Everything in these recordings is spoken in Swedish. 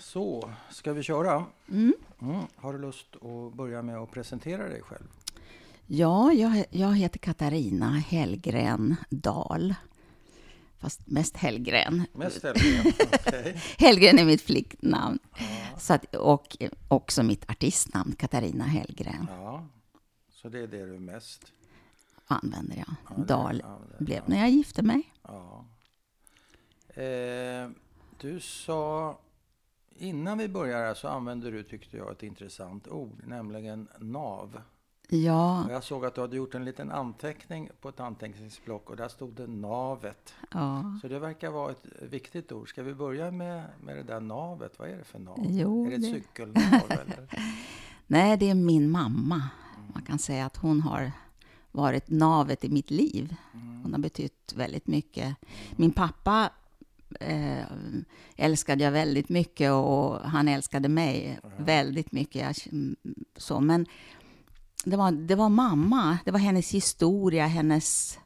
Så, ska vi köra? Mm. Mm. Har du lust att börja med att presentera dig själv? Ja, jag, jag heter Katarina Hellgren Dahl. Fast mest Hellgren. Mest Hellgren, okej. Hellgren är mitt flicknamn. Ja, Så att, och också mitt artistnamn, Katarina Hellgren, ja, så det är det du mest använder jag. Ja, Dahl det- blev ja. när jag gifte mig. Ja. Eh, du sa, innan vi börjar här så använde du, tyckte jag, ett intressant ord, nämligen nav. Ja, Och jag såg att du hade gjort en liten anteckning på ett anteckningsblock och där stod det navet. ja. Så det verkar vara ett viktigt ord. Ska vi börja med, med det där navet? Vad är det för nav? Jo, är det ett det- cykelnav eller? Nej, det är min mamma. Man kan säga att hon har varit navet i mitt liv. Mm. Hon har betytt väldigt mycket. Min pappa eh, älskade jag väldigt mycket och han älskade mig väldigt mycket. Jag, mm, så, men det var, det var mamma, det var hennes historia, hennes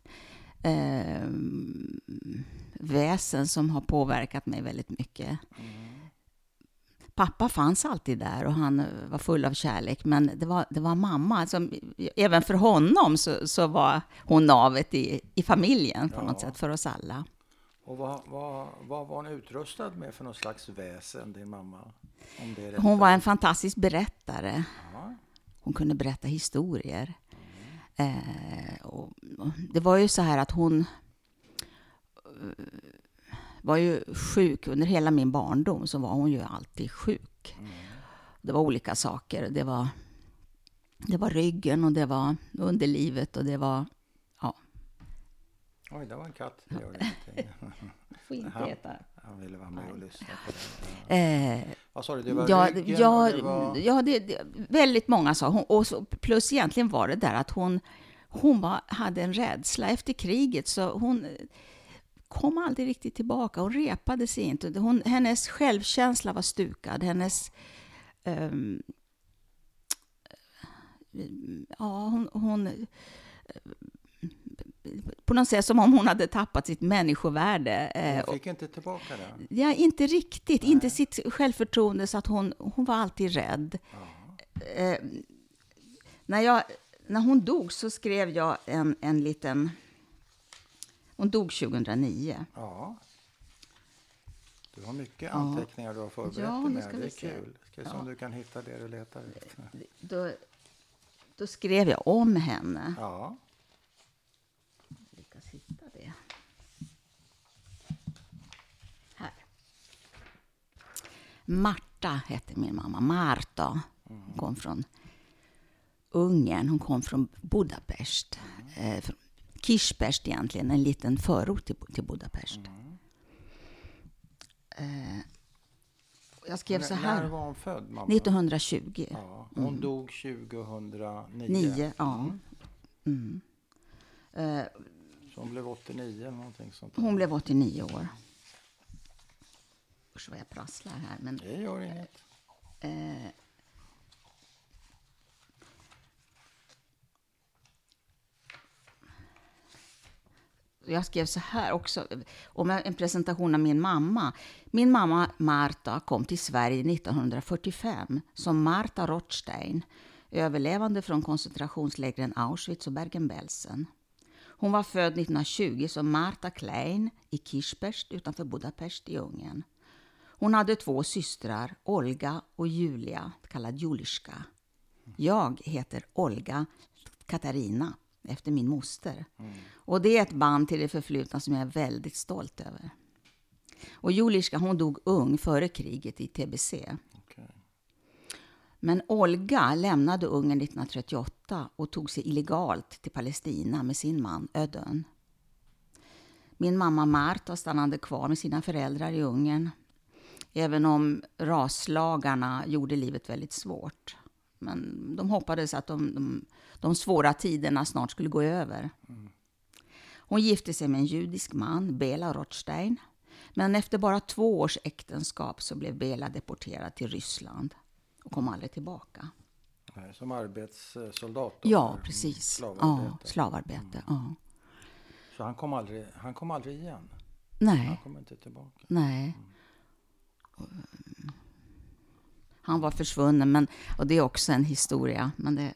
eh, väsen som har påverkat mig väldigt mycket. Pappa fanns alltid där och han eh, var full av kärlek, men det var, det var mamma. Som, även för honom så, så var hon navet i, i familjen på något Ja. sätt, för oss alla. Och vad, vad, vad var hon utrustad med för något slags väsen, din mamma? Om det är Hon var en fantastisk berättare. Ja. Hon kunde berätta historier. Eh, och, och det var ju så här att hon eh, var ju sjuk under hela min barndom, så var hon ju alltid sjuk. Det var olika saker. Det var, det var ryggen och det var underlivet och det var... Oj, det var en katt. Det gör ingenting. Får inte Jaha. äta. Han ville vara med och lyssna på det. Eh, Vad sa du? Det var ja, ryggen ja, det var... ja det, det, väldigt många sa hon. Och så, plus egentligen var det där att hon, hon var, hade en rädsla efter kriget, så hon eh, kom aldrig riktigt tillbaka. Hon repade sig inte. Hon, hennes självkänsla var stukad. Hennes... ehm, ja, hon... hon eh, på något sätt som om hon hade tappat sitt människovärde. eh, Hon fick inte tillbaka det? Ja, inte riktigt. Inte sitt självförtroende, så att hon, hon var alltid rädd. Eh, när, jag, när hon dog så skrev jag en, en liten... Hon dog 2009. Ja. Du har mycket anteckningar du har förberett Ja, dig med. Det vi är kul. Ska se om du kan hitta det du letar efter. Då, då skrev jag om henne. Ja. Lyckas hitta det. Här. Marta hette min mamma. Marta. Hon kom från Ungern. Hon kom från Budapest. Eh, från egentligen, en liten förort till, till Budapest. Eh, jag skrev så När här. var hon född, mamma? 1920. Ja. Hon dog 2009. Nio, ja. Mm. Eh, Så hon blev 89 eller någonting sånt. där. Hon blev 89 år. Usch vad jag prasslar här. Men, Det gör inget. eh, jag skrev så här också, om en presentation av min mamma. Min mamma Marta kom till Sverige 1945 som Marta Rothstein, överlevande från koncentrationslägren Auschwitz och Bergen-Belsen. Hon var född 1920 som Marta Klein i Kirspest utanför Budapest i Ungern. Hon hade två systrar, Olga och Julia, kallad Juliska. Jag heter Olga Katarina, efter min moster. Och det är ett band till det förflutna som jag är väldigt stolt över. Och Juliska hon dog ung före kriget i tbc. Men Olga lämnade Ungern 1938 och tog sig illegalt till Palestina med sin man Ödön. Min mamma Marta stannade kvar med sina föräldrar i Ungern. Även om raslagarna gjorde livet väldigt svårt. Men de hoppades att de, de, de svåra tiderna snart skulle gå över. Hon gifte sig med en judisk man, Bela Rothstein. Men efter bara två års äktenskap så blev Bela deporterad till Ryssland och kom aldrig tillbaka. Som arbetssoldat? Ja, precis. Slavarbete. Ja, slavarbete. Ja. Så han kom, aldrig, han kom aldrig igen? Han Nej, kom inte tillbaka? nej. Han var försvunnen, men, och det är också en historia. Men det,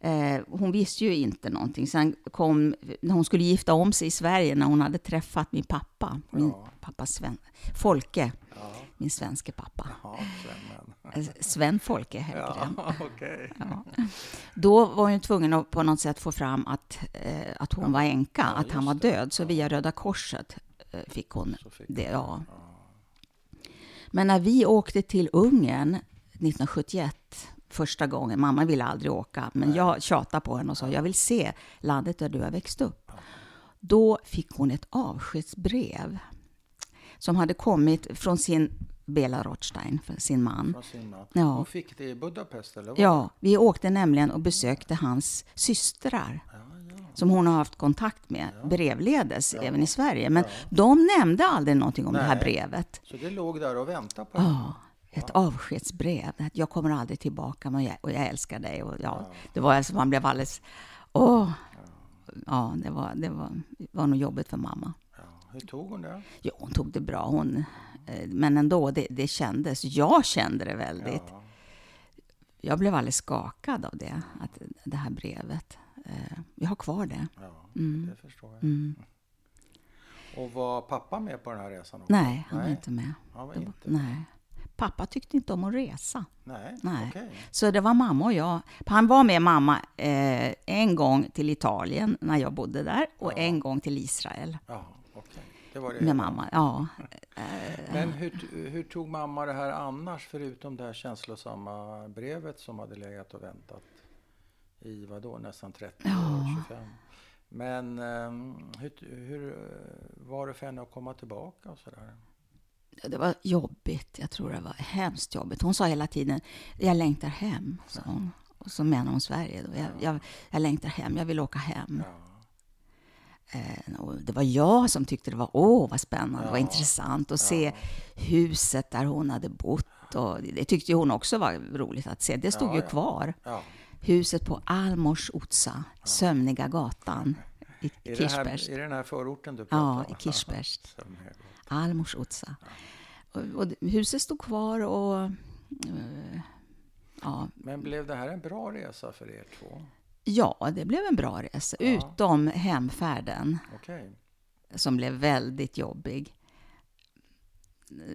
eh, hon visste ju inte någonting. Sen kom, när hon skulle gifta om sig i Sverige, när hon hade träffat min pappa, min Ja. pappa Sven, Folke, Ja, min svenske pappa. ja Sven. Eh, Sven Folke heter det. Ja, okej. Ja. Då var hon tvungen att på något sätt få fram att, eh, att hon var änka, att han var det. död. Så via Röda Korset eh, fick hon fick det. Ja. Men när vi åkte till Ungern 1971, första gången, mamma ville aldrig åka, men jag tjatade på henne och sa jag vill se landet där du har växt upp. Då fick hon ett avskedsbrev som hade kommit från sin Bela Rothstein, sin man. Sin man. Ja. Hon fick det i Budapest eller? vad? Ja, vi åkte nämligen och besökte hans systrar ja. Som hon har haft kontakt med brevledes även i Sverige. Men de nämnde aldrig någonting om det här Nej. brevet. Så det låg där och väntade på henne? Ja, ett avskedsbrev. Att jag kommer aldrig tillbaka men jag, och jag älskar dig. Och ja, Det var alltså, man blev alldeles... Åh! Ja, det var, det var, var nog jobbigt för mamma. Ja. Hur tog hon det? Jo, hon tog det bra. Hon, eh, men ändå, det, det kändes. Jag kände det väldigt. Ja. Jag blev alldeles skakad av det, att, det här brevet. Eh, Jag har kvar det. Ja, Mm. det förstår jag. Mm. Och var pappa med på den här resan också? Nej, han var Nej. inte med. Han var var, inte nej. Pappa tyckte inte om att resa. Nej, Nej. okej. Så det var mamma och jag. Han var med mamma eh, en gång till Italien när jag bodde där och Ja. en gång till Israel Ja, okej. Det var det. med mamma. Ja. Men hur, hur tog mamma det här annars, förutom det här känslosamma brevet som hade legat och väntat i vadå, nästan 30 år, Ja. 25? Men ehm, hur, hur var det för henne att komma tillbaka och sådär? Det var jobbigt. Jag tror det var hemskt jobbigt. Hon sa hela tiden, jag längtar hem, sa hon. Och så menar hon Sverige. Då. Jag, jag, jag längtar hem, jag vill åka hem. Ja, Eh, och det var jag som tyckte det var, åh vad spännande, Ja. intressant att se huset där hon hade bott. Och det tyckte hon också var roligt att se. Det stod Ja, ju ja. kvar. Ja. Huset på Almors Otsa, Sömniga gatan i Kirchberg. är det den här förorten du pratar Ja, om? i Kirchberg. Almors Otsa. Och, och huset stod kvar och... eh, ja, Men blev det här en bra resa för er två? ja, det blev en bra resa. Ja. Utom hemfärden. Okej. som blev väldigt jobbig.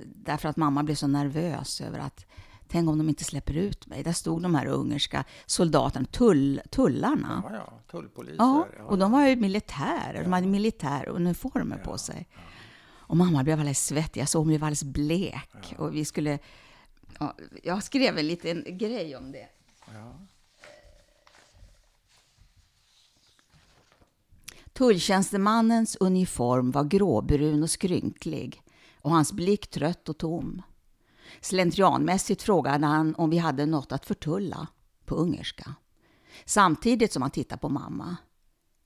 Därför att mamma blev så nervös över att tänk om de inte släpper ut mig. Där stod de här ungerska soldaterna, tull, tullarna. Ja, ja. Tullpoliser. Ja, och de var ju militärer. De hade militäruniformer på sig. Och mamma blev alldeles svettig. Jag såg hon blev alldeles blek. Och vi skulle... Ja, jag skrev en liten grej om det. Tulltjänstemannens uniform var gråbrun och skrynklig och hans blick trött och tom. Slentrianmässigt frågade han om vi hade något att förtulla på ungerska. Samtidigt som han tittade på mamma.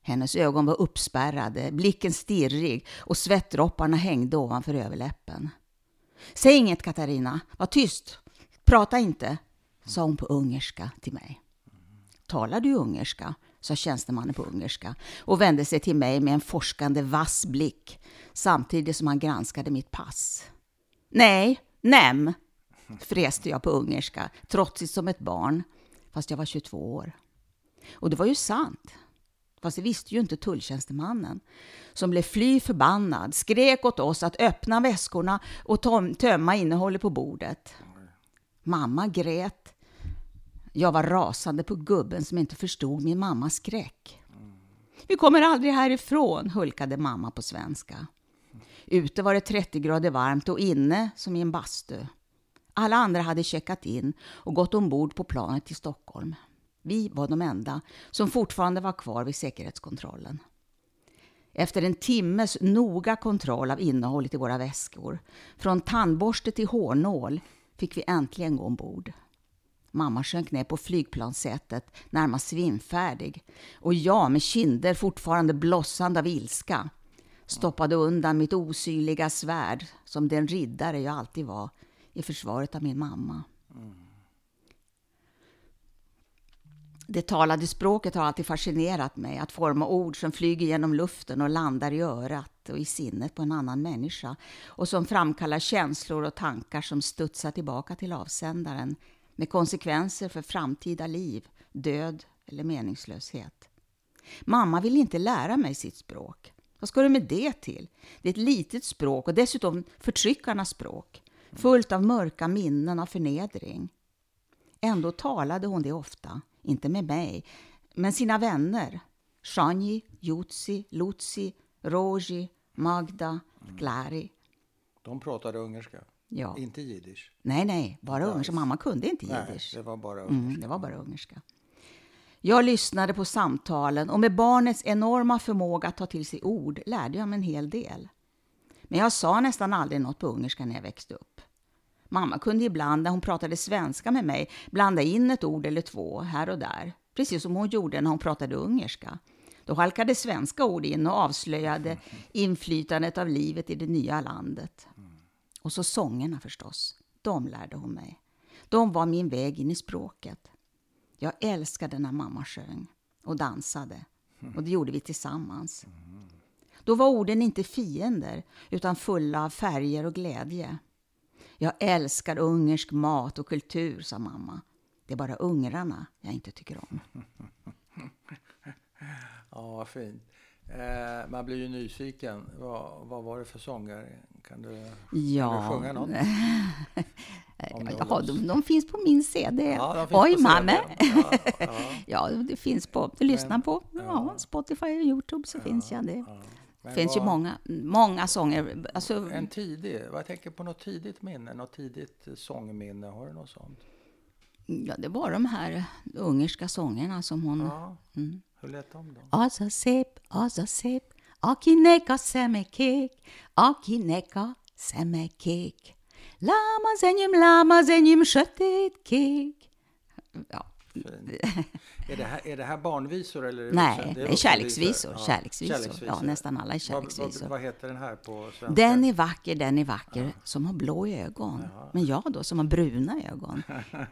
Hennes ögon var uppspärrade, blicken stirrig och svettdropparna hängde ovanför överläppen. Säg inget Katarina, var tyst, prata inte, sa hon på ungerska till mig. Talar du ungerska? sa tjänstemannen på ungerska och vände sig till mig med en forskande vass blick samtidigt som han granskade mitt pass. Nej, nem, fräste jag på ungerska, trotsigt som ett barn, fast jag var 22 år. Och det var ju sant. Fast det visste ju inte tulltjänstemannen, som blev fly förbannad, skrek åt oss att öppna väskorna och tömma innehållet på bordet. Mamma grät. Jag var rasande på gubben som inte förstod min mammas skräck. Vi kommer aldrig härifrån, hulkade mamma på svenska. Ute var det 30 grader varmt och inne som i en bastu. Alla andra hade checkat in och gått ombord på planet till Stockholm. Vi var de enda som fortfarande var kvar vid säkerhetskontrollen. Efter en timmes noga kontroll av innehållet i våra väskor, från tandborste till hårnål, fick vi äntligen gå ombord. Mamma sjönk ner på flygplanssätet, närmast svimfärdig. Och jag, med kinder fortfarande blossande av ilska, stoppade undan mitt osynliga svärd, som den riddare jag alltid var, i försvaret av min mamma. Det talade språket har alltid fascinerat mig, att forma ord som flyger genom luften och landar i örat och i sinnet på en annan människa och som framkallar känslor och tankar som studsar tillbaka till avsändaren med konsekvenser för framtida liv, död eller meningslöshet. Mamma ville inte lära mig sitt språk. Vad ska du med det till? Det är ett litet språk och dessutom förtryckarnas språk, fullt av mörka minnen av förnedring. Ändå talade hon det ofta, inte med mig, men sina vänner. Shanyi, Jutsi, Lutsi, Roji, Magda, Glari. De pratade ungerska, Ja. inte jiddisch. Nej, nej, bara ungerska. Mamma kunde inte Nej, jiddisch. det var bara ungerska. Mm, det var bara ungerska. Jag lyssnade på samtalen och med barnets enorma förmåga att ta till sig ord lärde jag mig en hel del. Men jag sa nästan aldrig något på ungerska när jag växte upp. Mamma kunde ibland när hon pratade svenska med mig blanda in ett ord eller två här och där. Precis som hon gjorde när hon pratade ungerska. Då halkade svenska ord in och avslöjade inflytandet av livet i det nya landet. Och så sångerna förstås. De lärde hon mig. De var min väg in i språket. Jag älskade när mamma sjöng och dansade. Och det gjorde vi tillsammans. Då var orden inte fiender, utan fulla av färger och glädje. Jag älskar ungersk mat och kultur, sa mamma. Det är bara ungrarna jag inte tycker om. Ja, vad fint. Eh, man blir ju nyfiken. Vad, vad var det för sånger? Kan du, Ja. kan du sjunga något? Om Ja, någon- de, de finns på min CD. Ja, Oj, mamma! Ja, ja, Ja, det finns på... Men- på ja. Spotify och Youtube så finns jag det. Men finns ju många, många sånger. Alltså, En tidig, vad jag tänker på något tidigt minne, något tidigt sångminne, har du något sånt? ja, det var de här ungerska sångerna som hon... Ja, Mm. hur lät de då? Az a szép, az a szép, akinek a szeme kék, akinek a szeme kék. Lám az enyém, lám az enyém, sötét kék. Ja. Är det här, är det här barnvisor eller? nej, det är kärleksvisor. Ja, Kärleksvisor. Ja, nästan alla är Vad, vad, kärleksvisor. vad heter den här på svenska? Den är vacker, den är vacker, som har blå ögon. Men jag då, som har bruna ögon.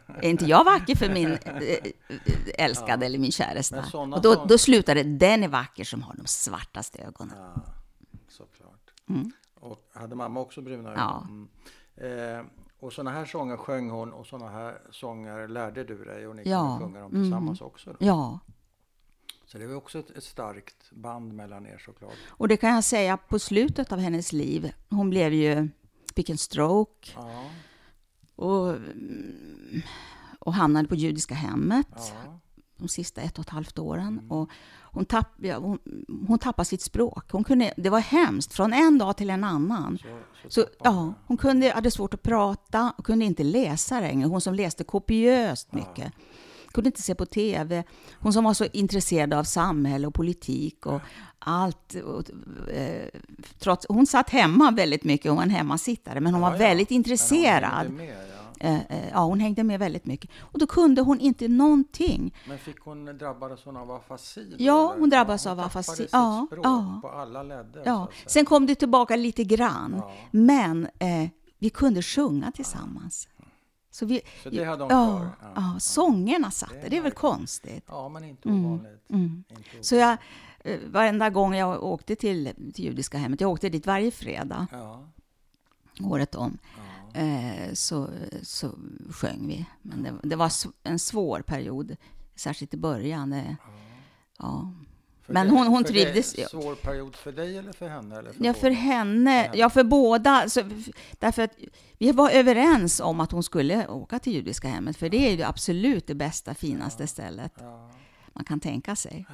är inte jag vacker för min eh, älskade eller min käresta? Såna Och då, då slutar det, den är vacker som har de svartaste ögonen. Ja, såklart. Och hade mamma också bruna ögon? Mm. Ja. Mm. Eh, och sådana här sånger sjöng hon och sådana här sånger lärde du dig och ni Ja, kunde sjunga dem tillsammans också? Då. Ja, Så det var också ett, ett starkt band mellan er såklart. och det kan jag säga på slutet av hennes liv. Hon blev ju, fick en stroke Ja, och, mm, och hamnade på judiska hemmet. ja, de sista ett och ett halvt åren. Och hon, tapp, ja, hon, hon tappade sitt språk. Hon kunde, det var hemskt, från en dag till en annan. så, så, Så, ja, hon kunde, hade svårt att prata och kunde inte läsa längre. Hon som läste kopiöst mycket. Kunde inte se på TV. Hon som var så intresserad av samhälle och politik och allt. Och, eh, trots, hon satt hemma väldigt mycket, hon var en hemmasittare, men hon Ja, var ja. väldigt Men hon intresserad. hängde med, ja. Eh, eh, ja, hon hängde med väldigt mycket. Och då kunde hon inte någonting. Men fick hon drabbades hon av afasi? Ja, hon drabbades av tappade afasi. sitt Ja, språk ja. på alla ledder. Ja, sen kom det tillbaka lite grann. Ja. Men eh, vi kunde sjunga tillsammans. Så, vi, Så det hade hon ja, kvar? Ja, Ja. sångerna satt Det det. är Det är väl konstigt. Ja, men inte ovanligt. Mm. Inte ovanligt. Så jag, eh, varenda gång jag åkte till, till judiska hemmet, jag åkte dit varje fredag, Ja, året om, ja. Eh, så, så sjöng vi. Men det, det var en svår period, särskilt i början. Eh, ja. För Men det- hon- hon för trivdes- Det, svår period för dig eller för henne? Eller för Ja, för henne, henne. ja för båda. Så, därför att vi var överens om att hon skulle åka till judiska hemmet, för det är ju absolut det bästa, finaste stället Ja, man kan tänka sig.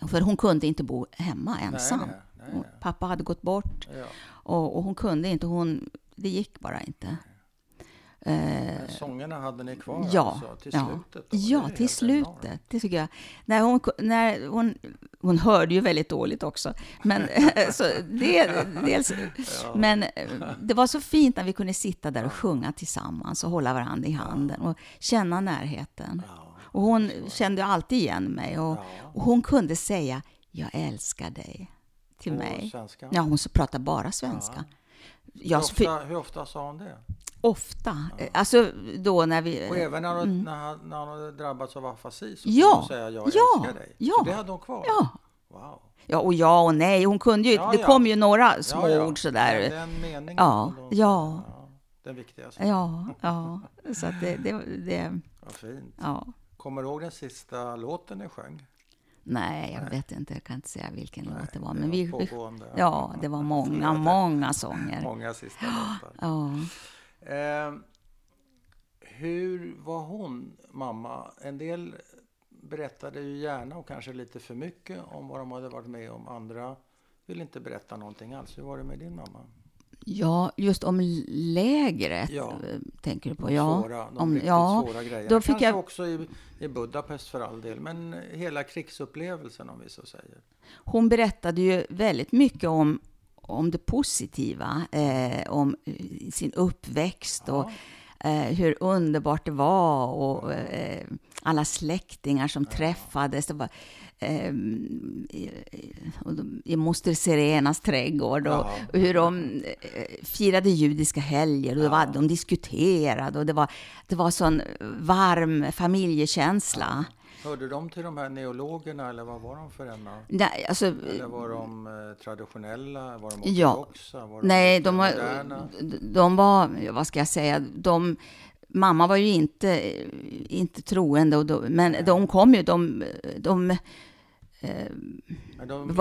det. För hon kunde inte bo hemma ensam. Nej, nej, nej. Pappa hade gått bort Ja. och, och hon kunde inte, hon, det gick bara inte. Eh, Men sångerna hade ni kvar ja, alltså, till ja. slutet? Då? Ja, till slutet. enormt. Det tycker jag. När hon, när hon, hon hörde ju väldigt dåligt också. Men, så det, dels, men eh, det var så fint när vi kunde sitta där och sjunga tillsammans och hålla varandra i handen och känna närheten. Ja, Och hon kände alltid igen mig och, Ja. och hon kunde säga jag älskar dig till På mig. svenska? Ja, hon pratade bara svenska. Hur, Jag, för, ofta, hur ofta sa hon det? ofta. Eh, Alltså då när vi... Och även när hon, när, han- när hon hade drabbats av afasi så Mm. Ja, hon säga jag ja, älskar dig. ja. Så det hade hon kvar? Ja. Wow. Ja, och ja och nej. Hon kunde ju, Ja, det ja. kom ju några små ja, ja. ord sådär. Den, den meningen Ja, ja. den viktigaste. Ja, ja. Så att det, det, det Vad fint. ja. Kommer du ihåg den sista låten ni sjöng? Nej, jag vet inte. Jag kan inte säga vilken låt det var. det Men var vi, pågående. ja, det var många, många sånger. Många sista låtar. Ja. Eh, hur var hon, mamma? En del berättade ju gärna och kanske lite för mycket om vad de hade varit med om. Andra vill inte berätta någonting alls. Hur var det med din mamma? Ja, just om lägret Ja. eh, tänker du på. Ja, svåra, de om, ja. svåra grejerna. då fick Kanske jag- också i, i Budapest för all del. Men hela krigsupplevelsen om vi så säger. Hon berättade ju väldigt mycket om, om det positiva, eh, om eh, sin uppväxt och Ja. eh, hur underbart det var och eh, alla släktingar som träffades. Det var, eh, i, I Moster Serenas trädgård och, Ja. och hur de eh, firade judiska helger och det var, de diskuterade och det var, det var sån varm familjekänsla. Hörde de till de här neologerna eller vad var de för ena? Nej, alltså, Eller var de eh, traditionella? Var de Ja. ortodoxa? Var de Nej, de var, de var, ja, vad ska jag säga, de, mamma var ju inte, inte troende, och de, men de kom ju, de, de, Men de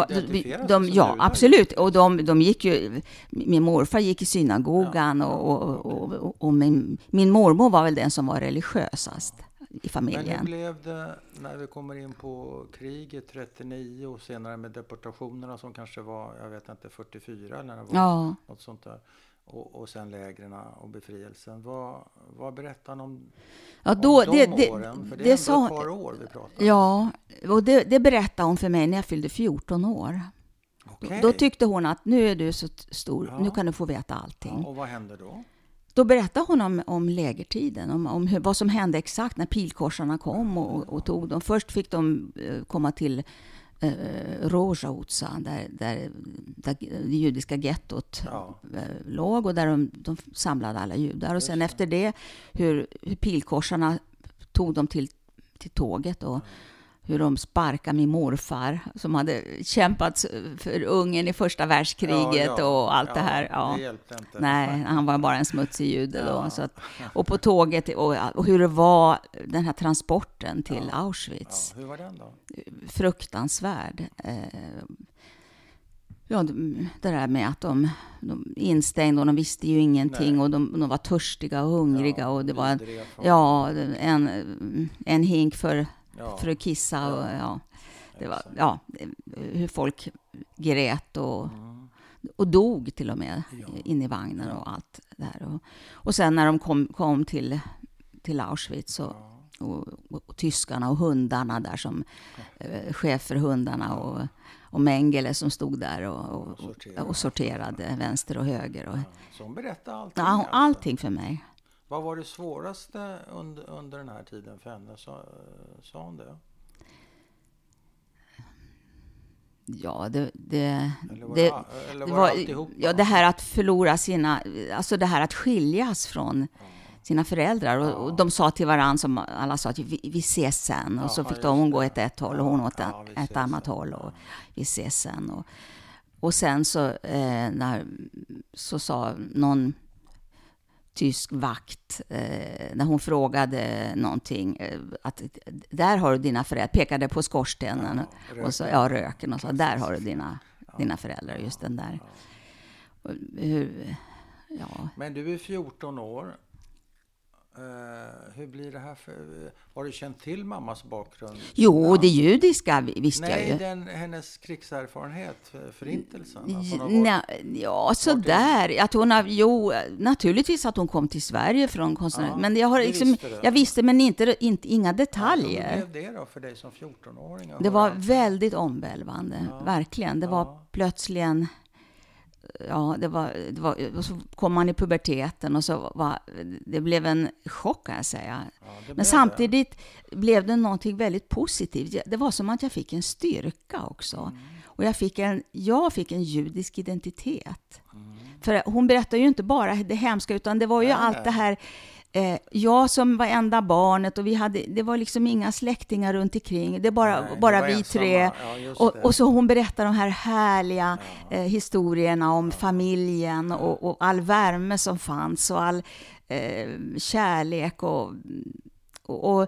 de, som ja absolut, och de, de gick ju, min morfar gick i synagogan och, och, och, och, och min, min mormor var väl den som var religiösast i Men hur familjen. blev det när vi kommer in på kriget 39 och senare med deportationerna som kanske var, jag vet inte, 44 eller när det var Ja, något sånt där. Och, och sen lägren och befrielsen. Vad, vad berättar han om, ja om då, de det, åren? För det är det ändå sa, ett par år vi pratar om. ja, och det, det berättade hon för mig när jag fyllde 14 år. Okej. Då tyckte hon att nu är du så stor, Ja. nu kan du få veta allting. ja, och vad hände då? Då berättade hon om, om lägertiden, om, om hur, vad som hände exakt när pilkorsarna kom och, och tog dem. Först fick de eh, komma till eh, Rojautsa, där, där, där det judiska gettot Ja. eh, låg och där de, de samlade alla judar. Och sen efter det hur, hur pilkorsarna tog dem till, till tåget och hur de sparkade min morfar som hade kämpat för Ungern i första världskriget Ja, ja. och allt Ja, det här. Ja. Det hjälpte inte. Nej, han var bara en smutsig jude då. Så att, och på tåget, och, och hur det var den här transporten till Auschwitz. Hur var den då? Fruktansvärd. Eh, ja, det där med att de, de instängda och de visste ju ingenting Nej. och de, de var törstiga och hungriga och det var en, ja, en, en hink för, ja, för att kissa. Och, Ja. det var, ja, hur folk grät och Mm. och dog till och med Ja. in i vagnen och allt det här. Och, och sen när de kom, kom till, till Auschwitz och, och, och, tyskarna och hundarna där som eh, chef för hundarna och, och Mengele som stod där och, och, sorterade. och, sorterade vänster och höger. Och, Ja, Så hon berättade allting? ja, alltså. allting för mig. Vad var det svåraste under, under den här tiden för henne? Sa, sa hon det? Ja, det, det, Eller var det, det, eller var det var, alltihopa? ja, det här att förlora sina, alltså det här att skiljas från sina föräldrar. Och, och de sa till varandra, som alla sa, att vi, vi ses sen. Och så Jaha, fick de, hon gå åt ett håll och hon åt Ja, ett, ett annat sen. håll. Och Ja. vi ses sen. Och, och sen så, eh, när, så sa någon tysk vakt, eh, när hon frågade någonting, eh, att där har du dina föräldrar, pekade på skorstenen Ja, och så, ja, röken och så, där har du dina, dina föräldrar, just den där. Och Hur, ja, Men du är 14 år. Eh, hur blir det här för... Har du känt till mammas bakgrund? jo, innan? det judiska visste jag ju. den, hennes krigserfarenhet, för- förintelsen. Nej, ja, sådär. Att hon har, jo, naturligtvis att hon kom till Sverige från konstnär. Ja, men jag har liksom, visste jag visste, men inte, inte, inga Hur detaljer. blev det då för dig som 14-åring? att Det var väldigt omvälvande, Ja. verkligen. Det var Ja. plötsligen, ja, det var, det var, och så kom man i puberteten och så var, det blev en chock kan jag säga. Ja, det Men samtidigt blev det någonting väldigt positivt. Det var som att jag fick en styrka också. Mm. Och jag fick en, jag fick en judisk identitet. För hon berättar ju inte bara det hemska, utan det var ju Nej, allt nej. det här Eh, jag som var enda barnet och vi hade, det var liksom inga släktingar runt omkring. Det bara, Nej, bara vi ensamma. tre. Ja, och, och så hon berättar de här härliga eh, historierna om familjen och, och all värme som fanns och all eh, kärlek och, och, och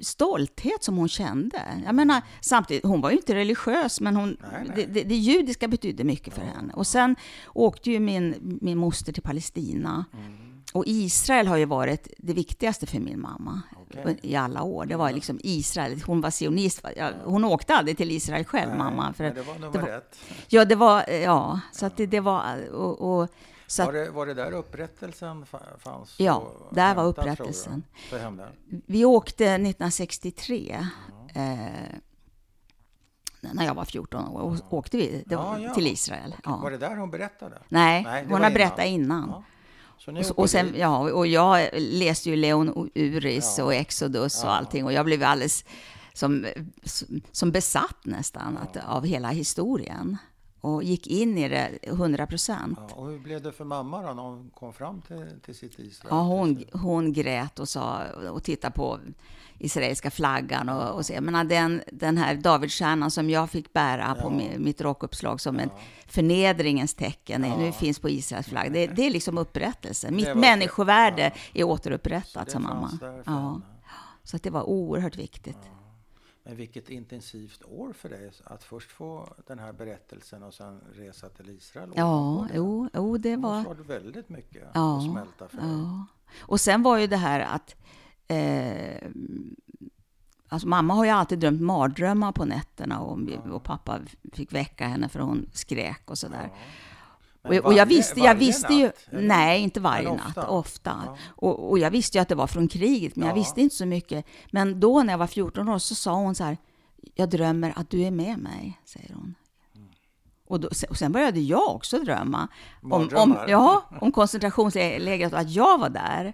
stolthet som hon kände. Jag menar, samtidigt, hon var ju inte religiös, men hon, Nej, det, det judiska betydde mycket för henne. Och sen åkte ju min, min moster till Palestina. Mm. Och Israel har ju varit det viktigaste för min mamma Okej. i alla år. Det var liksom Israel. Hon var sionist. Hon åkte aldrig till Israel själv, Nej, mamma. För, det var nummer det var- ett. Ja, det var... Ja, så att det, det var... Och, och, så Var det, var det där upprättelsen fa- fanns? Ja, där var hämta, du? upprättelsen. Vi åkte 1963. Eh, när jag var 14 år och åkte vi var, Ja, ja. till Israel. Ja. Var det där hon berättade? Nej, Nej, hon var har innan. berättat innan. Ja. Och, och, sen, dit. ja, och jag läste ju Leon Uris Ja. och Exodus och Ja. allting och jag blev alldeles som, som besatt nästan att, av hela historien och gick in i det 100 procent. Ja, och hur blev det för mamma då när hon kom fram till, till sitt Israel? Ja, hon, hon grät och sa och tittade på israeliska flaggan och, och så. Jag menar, den, den här Davidstjärnan som jag fick bära på Ja. mi- mitt rockuppslag som en förnedringens tecken, Ja. nu finns på Israels flagg. Det, det är liksom upprättelse. Mitt människovärde ja. är återupprättat det som mamma. Ja. Så att det var oerhört viktigt. Men vilket intensivt år för dig att först få den här berättelsen och sen resa till Israel. Ja, det. jo, jo, det Det var... ha varit väldigt mycket Ja, att smälta för dig. Ja. Och sen var ju det här att... Eh, alltså mamma har ju alltid drömt mardrömmar på nätterna och, och pappa fick väcka henne för hon skrek och sådär. Men Och, och jag varje- visste, jag varje visste ju... natt? Nej, inte varje Men natt. ofta? Ofta. Ja. Och, och jag visste ju att det var från kriget, men jag Ja. visste inte så mycket. Men då när jag var 14 år så sa hon så här, jag drömmer att du är med mig, säger hon. Och, då, och sen började jag också drömma om, om, ja, om koncentrationslägret och att jag var där.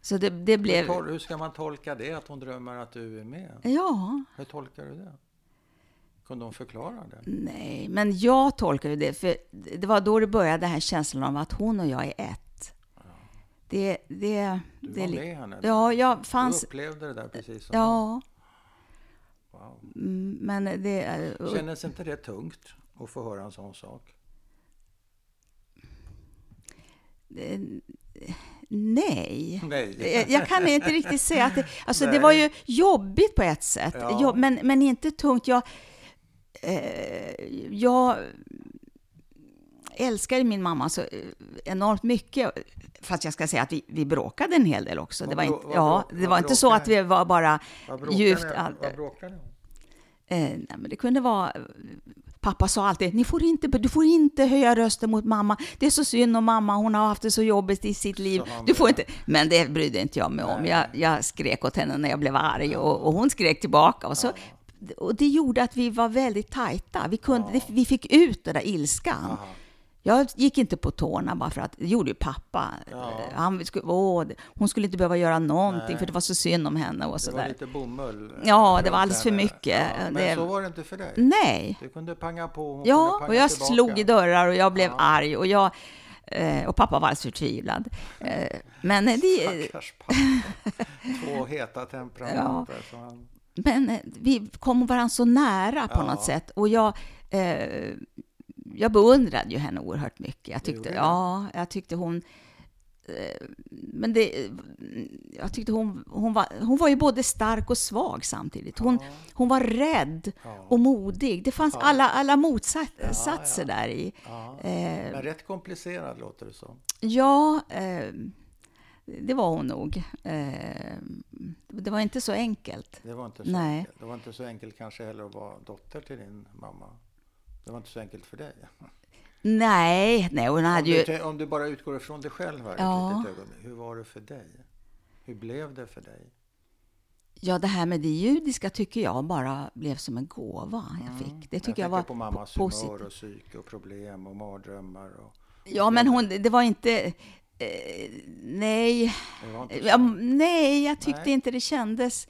Så det, det Hur, blev... tol- hur ska man tolka det, att hon drömmer att du är med? Ja, Hur tolkar du det? Kunde hon förklara det? nej, men jag tolkar ju det, för det var då det började den här känslan av att hon och jag är ett. Det, det, Du det, var med henne? där. Ja, jag fanns... Du upplevde det där precis som Ja, Wow. mm, men det... är- Kändes inte det tungt att få höra en sån sak? Eh, Nej. Nej. Jag- Jag kan inte riktigt säga att det... Alltså det Nej. var ju jobbigt på ett sätt, Ja. Men, men inte tungt. Jag, eh, jag älskade min mamma så eh, enormt mycket. Fast jag ska säga att vi, vi bråkade en hel del också. Vad Det var, inte, vad ja, det var inte så att vi var bara Vad djupt... all- Vad bråkade ni om? Eh, nej, men det kunde vara... Pappa sa alltid, Ni får inte, du får inte höja rösten mot mamma. Det är så synd om mamma, hon har haft det så jobbigt i sitt liv. Du får inte... Men det brydde inte jag mig om. Jag, jag skrek åt henne när jag blev arg och, och hon skrek tillbaka. Och, så, och det gjorde att vi var väldigt tajta. Vi, kunde, det, vi fick ut den där ilskan. Aha. Jag gick inte på tårna bara för att, det gjorde ju pappa. Ja. Han skulle, åh, hon skulle inte behöva göra någonting Nej. för det var så synd om henne och Det var sådär. lite bomull. Ja, det var alldeles för mycket. Ja, men Det- så var det inte för dig? Nej. Du kunde panga på, kunde Ja, och jag tillbaka. slog i dörrar och jag blev Ja. arg och jag eh, och pappa var alldeles förtvivlad. Eh, Men det, Stackars pappa. Två heta temperament. där, så han, men eh, vi kom varandra så nära på Ja. något sätt och jag eh, jag beundrade ju henne oerhört mycket. Jag tyckte, ja, jag tyckte hon eh, men det, jag tyckte hon, hon, var, hon var ju både stark och svag samtidigt. Hon, Ja. hon var rädd Ja. och modig. Det fanns alla, alla motsatser där i. Eh, Men rätt komplicerad låter det som. Ja, eh, det var hon nog. Eh, det var inte så enkelt. Det var inte så Nej. enkelt. Det var inte så enkelt kanske heller att vara dotter till din mamma. Det var inte så enkelt för dig. Nej, nej hon Om hade du, ju... om du bara utgår ifrån dig själv här Ja. Hur var det för dig? Hur blev det för dig? Ja, det här med det judiska tycker jag bara blev som en gåva jag fick. Det tycker jag, Mm. tänker var på mammas humör och psyke och problem och mardrömmar. Och, Ja, men hon, det var inte... Eh, nej. Ja, nej, jag tyckte Nej. inte det kändes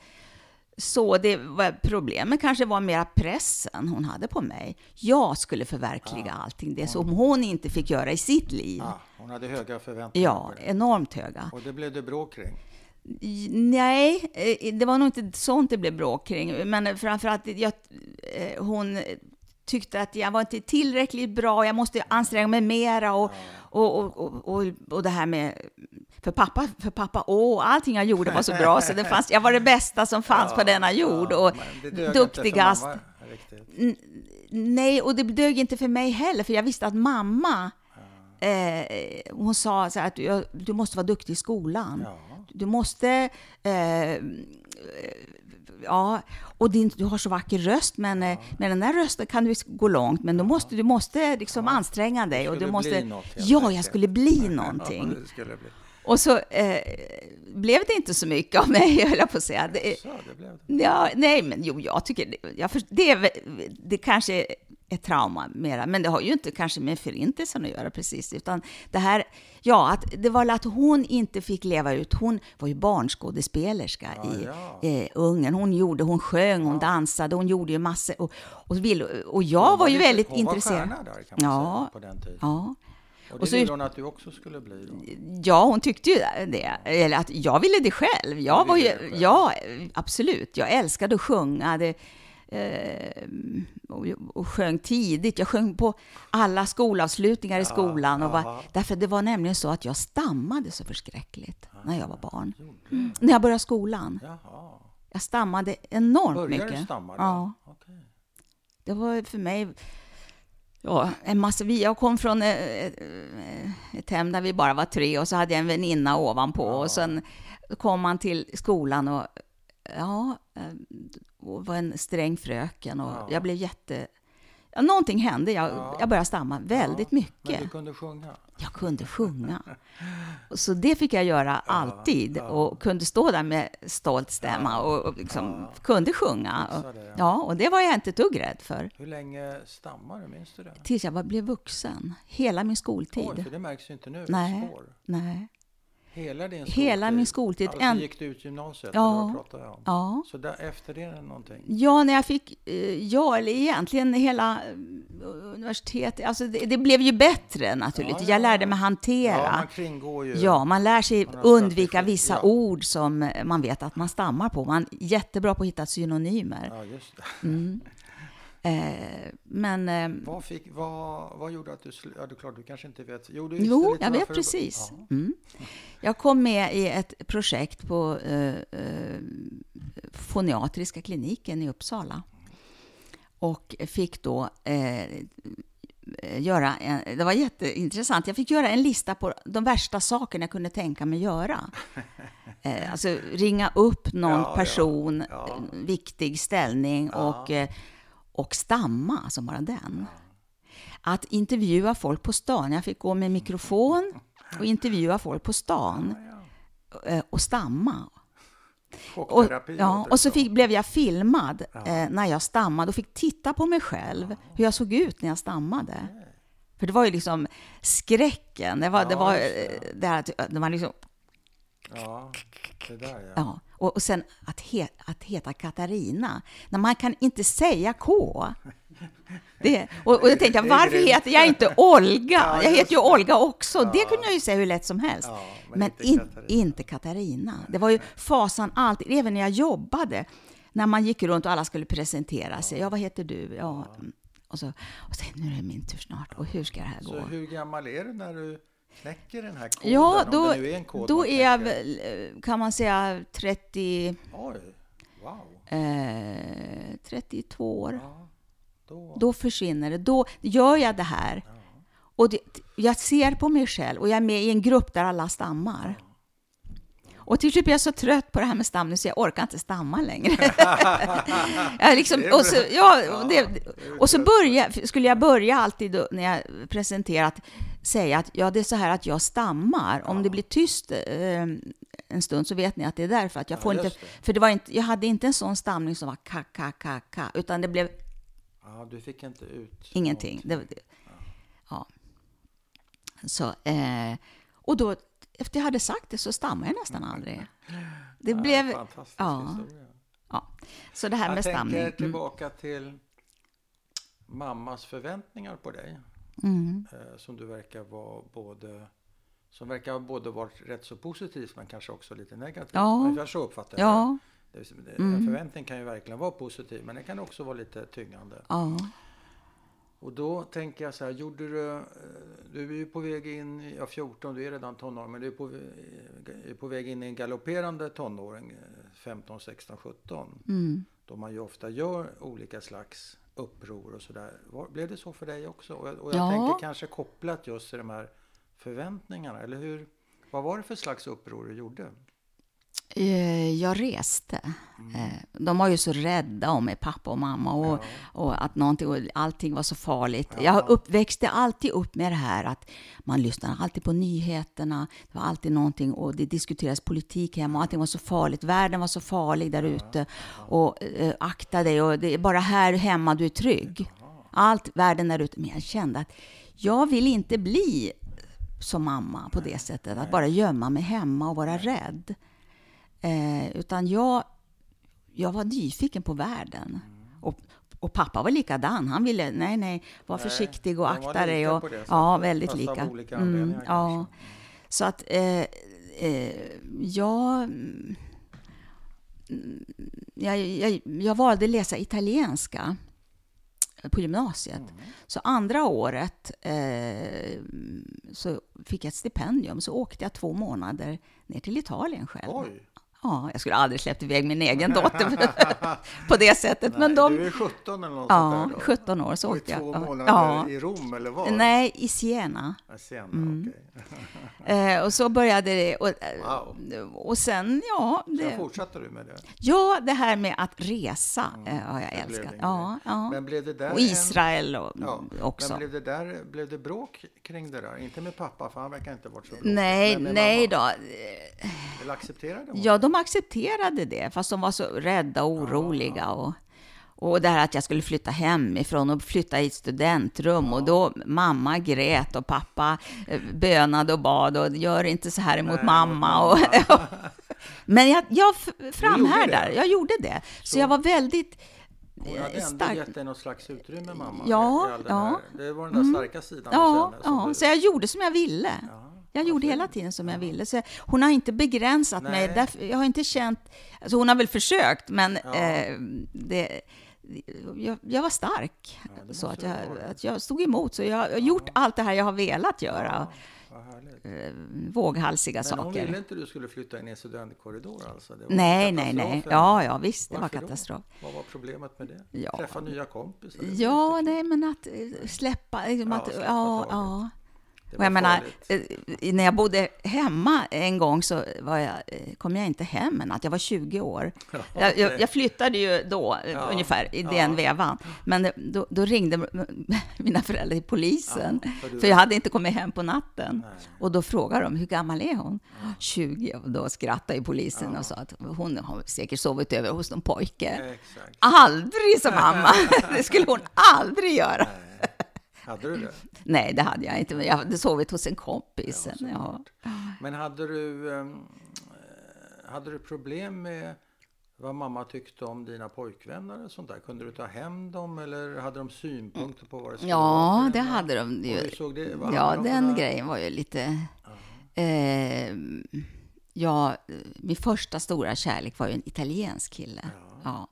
så det var, problemet kanske var mera pressen hon hade på mig. Jag skulle förverkliga allting det som hon inte fick göra i sitt liv. Ah, hon hade höga förväntningar Ja, enormt höga. Och det blev det bråk kring. Nej, eh, det var nog inte sånt det blev bråk kring. Men framförallt, jag, eh, hon tyckte att jag var inte tillräckligt bra, jag måste anstränga mig mera. Och, och, och, och, och, och det här med... För pappa, för pappa, åh, allting jag gjorde var så bra, så det fanns, jag var det bästa som fanns på denna jord. och duktigast. mamma Nej, och det dög inte för mig heller, för jag visste att mamma, eh, hon sa så här att du, du måste vara duktig i skolan. Ja. Du måste... Eh, ja, och din, du har så vacker röst, men eh, med den där rösten kan du gå långt. Men då måste, du måste liksom anstränga dig. Och du måste, bli något, ja, jag skulle bli Ja, någonting. det skulle bli. Och så eh, blev det inte så mycket av mig, höll jag på att säga. Det, Så, det blev det. Ja, nej, men jo, jag tycker det, jag det, är det kanske ett trauma mera, men det har ju inte kanske med förintelsen att göra precis, utan det här, ja, att det var att hon inte fick leva ut. Hon var ju barnskådespelerska i ja. eh, Ungern. Hon gjorde, hon sjöng, hon dansade, hon gjorde ju massor. Och, och, och jag var, ju lite- väldigt hon intresserad. var stjärna där kan man Ja. säga på den tiden. Ja. Och det Och så- ville hon att du också skulle bli då. Ja, hon tyckte ju det. Eller att jag ville det själv. Jag Du var ju, ja, absolut. Jag älskade att sjunga. Det, och, och sjöng tidigt. Jag sjöng på alla skolavslutningar i skolan. Och var, därför det var nämligen så att jag stammade så förskräckligt när jag var barn. Du? När jag började skolan. Jag stammade enormt Började mycket. du stamma då? Ja. Okej. Det var för mig ja, en massa... Jag kom från eh, ett, ett hem där vi bara var tre och så hade jag en väninna ovanpå och sen kom man till skolan och ja, eh, och var en sträng fröken och Ja. jag blev jätte... Ja, någonting hände. Jag, Ja. jag började stamma väldigt Men mycket. du kunde sjunga? Jag kunde sjunga. Så det fick jag göra alltid och kunde stå där med stolt stämma och, och liksom kunde sjunga. Det, ja. Och det var jag inte ett dugg rädd för. Hur länge stammade du? Minns du det? Tills jag var, blev vuxen. Hela min skoltid. Oj, för det märks ju inte nu. Nej. Nej. Hela din Hela min skoltid. Alltså En- gick du ut gymnasiet? Ja. eller om? Ja. Så där, efter det någonting? Ja, när jag fick, eh, ja, eller egentligen hela eh, universitetet, alltså det, det blev ju bättre naturligtvis. Ja, ja, Jag lärde ja. mig Ja, hantera. man kringgår ju... Ja, man lär sig Man undvika vissa ja. ord som man vet att man stammar på. Man är jättebra på att hitta synonymer. Ja, just det. Mm. Eh, men eh, Vad, fick, vad, vad gjorde att du... Ja, är klart, du kanske inte vet. Jo, du jo, jag vet du- precis. Ja. Mm. Jag kom med i ett projekt på eh, eh, Foniatriska kliniken i Uppsala. Och fick då göra en, det var jätteintressant. Jag fick göra en lista på de värsta sakerna jag kunde tänka mig göra. Alltså ringa upp någon Ja, ja, person, ja. en viktig ställning och, och stamma, alltså bara den. Att intervjua folk på stan. Jag fick gå med mikrofon och intervjua folk på stan eh, och stamma. Och, ja, och så fick, som. blev jag filmad eh, när jag stammade och fick titta på mig själv, hur jag såg ut när jag stammade. För det var ju liksom skräcken. Det var, det var det. eh, det här att det var liksom, Ja, det där ja. ja. Och, och sen att, he, att heta Katarina, när man kan inte säga K. Det, och, och jag tänkte, varför heter jag inte Olga? Ja, jag heter ju. Olga också. Det kunde jag ju säga hur lätt som helst. Men in, Katarina. inte Katarina. Det var ju fasan alltid, även när jag jobbade. När man gick runt och alla skulle presentera sig. Ja, vad heter du? Ja. Och så, och så nu är det min tur snart. Och hur ska det här Så gå? hur gammal är du när du knäcker den här koden? Ja, om då, det nu är en kod då är jag väl, eh, kan man säga, 30, Oj, wow. eh, 32 år. Ja, då. Då försvinner det. Då gör jag det här. Och det, jag ser på mig själv och jag är med i en grupp där alla stammar. Och till slut blir jag så trött på det här med stamning så jag orkar inte stamma längre. jag liksom, och, så, ja, och, det, och så börja, skulle jag börja alltid då, när jag presenterat säga att ja, det är så här att jag stammar. Om det blir tyst eh, en stund så vet ni att det är därför att jag Ja, får inte... just det. För det var inte, jag hade inte en sån stamning som var ka, ka, ka, ka, utan det blev Ja, du fick inte ut Ingenting. Det, det, ja. Så, eh, och då, efter jag hade sagt det så stammade jag nästan aldrig. Det Ja, blev... Fantastisk ja. historia. Ja. Så det här Jag med stamning. tänker Mm. tillbaka till mammas förväntningar på dig. Mm. Eh, som du verkar vara både som verkar ha både varit rätt så positivt men kanske också lite negativt. Ja. Ungefär så uppfattar jag Ja, det. det- Mm. En förväntning kan ju verkligen vara positiv men det kan också vara lite tyngande. ja. Och då tänker jag så här, gjorde du, eh, du är ju på väg in, ja 14, du är redan tonåring, men du är på, är på väg in i en galopperande tonåring, eh, 15, 16, 17. Mm. Då man ju ofta gör olika slags uppror och sådär. Blev det så för dig också? Och jag, och jag Ja. tänker kanske kopplat just till de här förväntningarna, eller hur? Vad var det för slags uppror du gjorde? Eh, Jag reste. Mm. Eh, De var ju så rädda om mig, pappa och mamma, och, och att någonting, och allting var så farligt. Ja. Jag upp, växte alltid upp med det här att man lyssnade alltid på nyheterna. Det var alltid någonting, och det diskuterades politik hemma, och allting var så farligt. Världen var så farlig där ute. Och eh, akta dig, och det är bara här hemma du är trygg. Allt världen där ute. Men jag kände att jag vill inte bli som mamma på det sättet, att bara gömma mig hemma och vara rädd. Eh, utan jag, jag var nyfiken på världen. Och, och pappa var likadan. Han ville, nej, nej, var Nej, försiktig och akta dig. Och, det ja, väldigt lika. Mm, ja. Så att eh, eh, jag, mm, jag, jag, jag valde läsa italienska på gymnasiet. Mm. Så andra året eh, så fick jag ett stipendium, så åkte jag två månader ner till Italien själv. Oj! Ja, jag skulle aldrig släppt iväg min egen dotter på det sättet. Nej, men de, Du är 17 eller något ja, sånt där då? 17 år så Och i åkte jag. två Ja. månader Ja. i Rom eller var? Nej, i Siena. Siena, Mm. okej. Eh, och så började det. Och, Wow. och sen, ja, Sen det, fortsatte du med det? ja, det här med att resa eh, har jag det älskat. Ja, ja. Men blev det där Och Israel och, Ja, också. Men blev det, där, blev det bråk kring det där? Inte med pappa, för han verkar inte ha varit så bråkig. Nej, nej mamma. då. Eller accepterade hon? Ja, de accepterade det, fast de var så rädda och oroliga. Och, och det här att jag skulle flytta hemifrån och flytta i ett studentrum. Och då mamma grät och pappa eh, bönade och bad och gör inte så här emot Nej, mamma. Och, Men jag, jag framhärdar, jag gjorde det. Så, Så- jag var väldigt Hon hade eh, ändå stark. gett dig något slags utrymme, mamma. Ja, ja. Mm. Det var den där starka sidan Ja, hos henne. ja, du- så jag gjorde som jag ville. Ja, Jag gjorde hela tiden som jag ville. Så hon har inte begränsat mig. Nej. Därför, jag har inte känt... Alltså hon har väl försökt, men Ja. eh, det, jag, jag var stark. Ja, så att jag, att jag stod emot. Så jag har gjort allt det här jag har velat göra. Eh, Våghalsiga Men hon saker. ville inte du skulle flytta in i en studentkorridor alltså? Nej, nej, nej. katastrof, Ja, ja, visst. Det var Varför då? katastrof. Vad var problemet med det? Ja. Träffa nya kompisar? Ja, nej, men att eh, släppa... Liksom Ja, att, släppa ja, ja. Och jag menar, eh, när jag bodde hemma en gång så jag, eh, kom jag inte hem än att jag var 20 år. Ja, Jag, jag, jag flyttade ju då, eh, Ja, ungefär i ja. den vevan. Men då, då ringde mina föräldrar till polisen, Ja, för för jag hade inte kommit hem på natten. Nej. Och då frågade de, hur gammal är hon? 20. Och då skrattade ju polisen och sa att hon har säkert sovit över hos någon pojke. Aldrig, som mamma. Det skulle hon aldrig göra. Nej. Hade du det? Nej, det hade jag inte. Men jag hade sovit hos en kompis. Ja, Ja. Men hade du, ehm, eh, hade du problem med vad mamma tyckte om dina pojkvänner och sånt där? Kunde du ta hem dem eller hade de synpunkter på vad det skulle vara Ja, för det hade de ju. såg det? Ja, de den grejen var ju lite... Eh, ja, min första stora kärlek var ju en italiensk kille. Ja.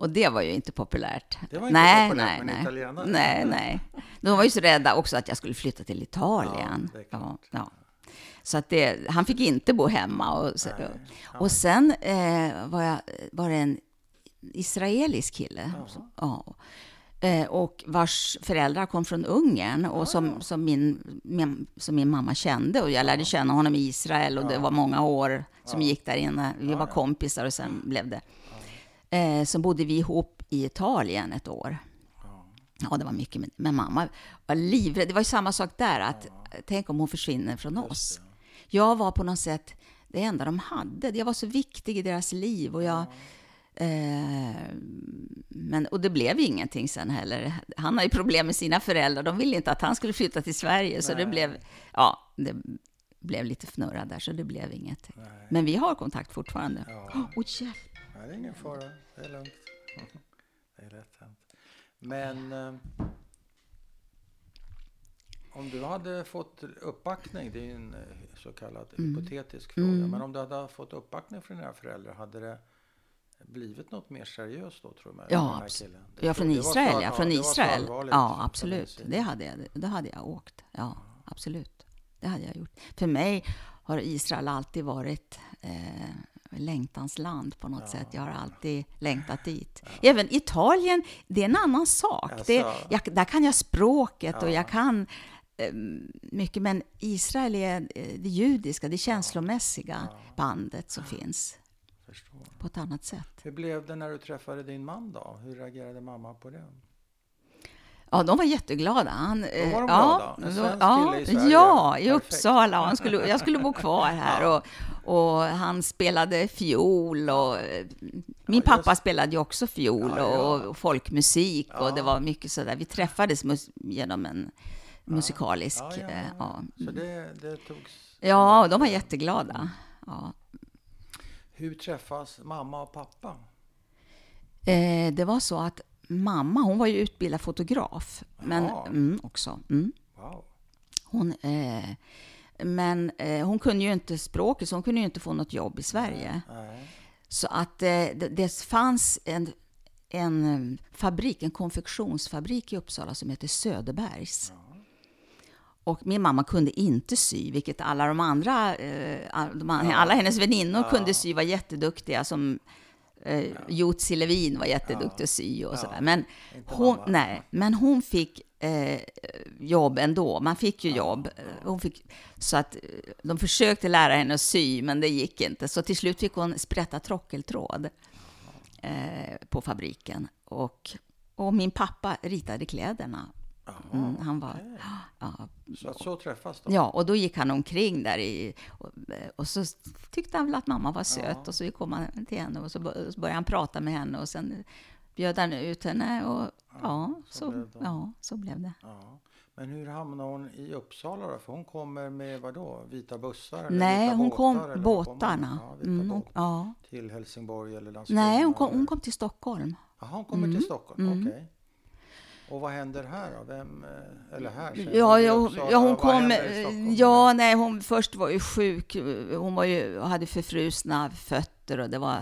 Och det var ju inte populärt. Det var inte nej, populärt nej, med nej. italienare. Nej, nej. De var ju så rädda också att jag skulle flytta till Italien. Ja, Ja, ja. Så att det, han fick inte bo hemma. Och, och sen eh, var, jag, var det en israelisk kille. Som, ja. Eh, och vars föräldrar kom från Ungern och som, som, min, min, som min mamma kände. Och jag lärde känna honom i Israel och det var många år som gick där inne. Vi var kompisar och sen blev det. Eh, så bodde vi ihop i Italien ett år. Ja, det var mycket. med- Men mamma var livrädd. Det var ju samma sak där. Att, Tänk om hon försvinner från oss. Jag var på något sätt det enda de hade. Jag var så viktig i deras liv. Och jag... Eh, men, och det blev ingenting sen heller. Han har ju problem med sina föräldrar. De ville inte att han skulle flytta till Sverige. Så det blev, ja, det blev lite fnurra där, så det blev inget. Men vi har kontakt fortfarande. Ja. Oh, hjälp! Nej, det är ingen fara. Det är lugnt. Det är lätt hänt. Men eh, om du hade fått uppbackning, det är en eh, så kallad Mm. hypotetisk fråga, Mm. men om du hade fått uppbackning från dina föräldrar, hade det blivit något mer seriöst då tror med Ja, den här abs- killen? Det- Ja, från var Israel, ja. Från Israel. Ja, absolut. Det hade jag, då hade jag åkt. Ja, absolut. Det hade jag gjort. För mig har Israel alltid varit eh, längtans land på något Ja. sätt. Jag har alltid längtat dit. Även Italien, det är en annan sak. Det, Alltså. jag, där kan jag språket och Ja. jag kan eh, mycket. Men Israel är eh, det judiska, det känslomässiga Ja. bandet som finns på ett annat sätt. Hur blev det när du träffade din man då? Hur reagerade mamma på det? Ja, de var jätteglada. Han, eh, var de ja, glada? En då- svensk ja, kille i Sverige. Ja, i Perfekt. Uppsala. Han skulle, jag skulle bo kvar här. Ja. Och, och han spelade fiol. Och, eh, min just- pappa spelade ju också fiol Ja, ja. Och, folkmusik. Ja. Och det var mycket sådär. Vi träffades genom en musikalisk... Ja, ja, eh, ja. ja. Så det, det togs... ja, de var jätteglada. Ja. Hur träffas mamma och pappa? Eh, det var så att mamma, hon var ju utbildad fotograf. Men mm, också. Mm. Wow. Hon, eh, men eh, hon kunde ju inte språket, så hon kunde ju inte få något jobb i Sverige. Nej. Så att eh, det, det fanns en, en eh, fabrik, en konfektionsfabrik i Uppsala som heter Söderbergs. Och min mamma kunde inte sy, vilket alla de andra, eh, alla hennes väninnor Ja. kunde sy, var jätteduktiga. Som eh, Jutsi Levin var jätteduktig att sy och Ja. sådär. Men hon, nej, men hon fick eh, jobb ändå. Man fick ju jobb. Hon fick, så att eh, de försökte lära henne att sy, men det gick inte. Så till slut fick hon sprätta trockeltråd eh, på fabriken. Och, och min pappa ritade kläderna. Mm, han var, okej. ja, Så att så träffas de? ja, och då gick han omkring där i, och, och så tyckte han väl att mamma var söt Ja. och så kom han till henne och så bör- så började han prata med henne och sen bjöd han ut henne och ja, så så, blev det. ja, så blev det. Ja. Men hur hamnade hon i Uppsala då? För hon kommer med vad då? Vita bussar? Eller Nej, vita hon båtar, kom eller båtarna. hon? Ja, Mm, båt. ja. Till Helsingborg eller Landskrona? Nej, hon kom, hon kom till Stockholm. Jaha, hon kommer Mm, till Stockholm, mm. okej. Och vad händer här då? Vem, eh, eller här? Ja, ja, Uppsala. ja, hon kom... Ja, nej, hon först var ju sjuk. Hon var ju, hade förfrusna fötter och det var...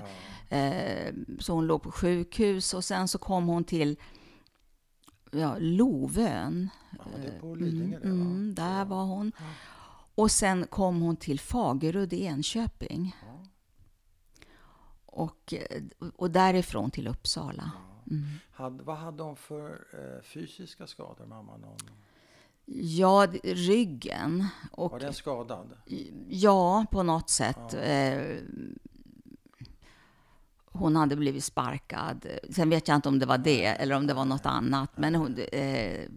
Ja. Eh, så hon låg på sjukhus och sen så kom hon till ja, Lovön. Ja, det är på Lidingö det, va? Mm, där var hon. Ja. Och sen kom hon till Fagerud i Enköping. Och, eh, och därifrån till Uppsala. Mm. Hade, vad hade hon för eh, fysiska skador, mamman? Någon, Ja, ryggen. Och, var den skadad? Ja, på något sätt. Ja. Eh, hon hade blivit sparkad. Sen vet jag inte om det var det eller om det var något annat. Men hon, eh,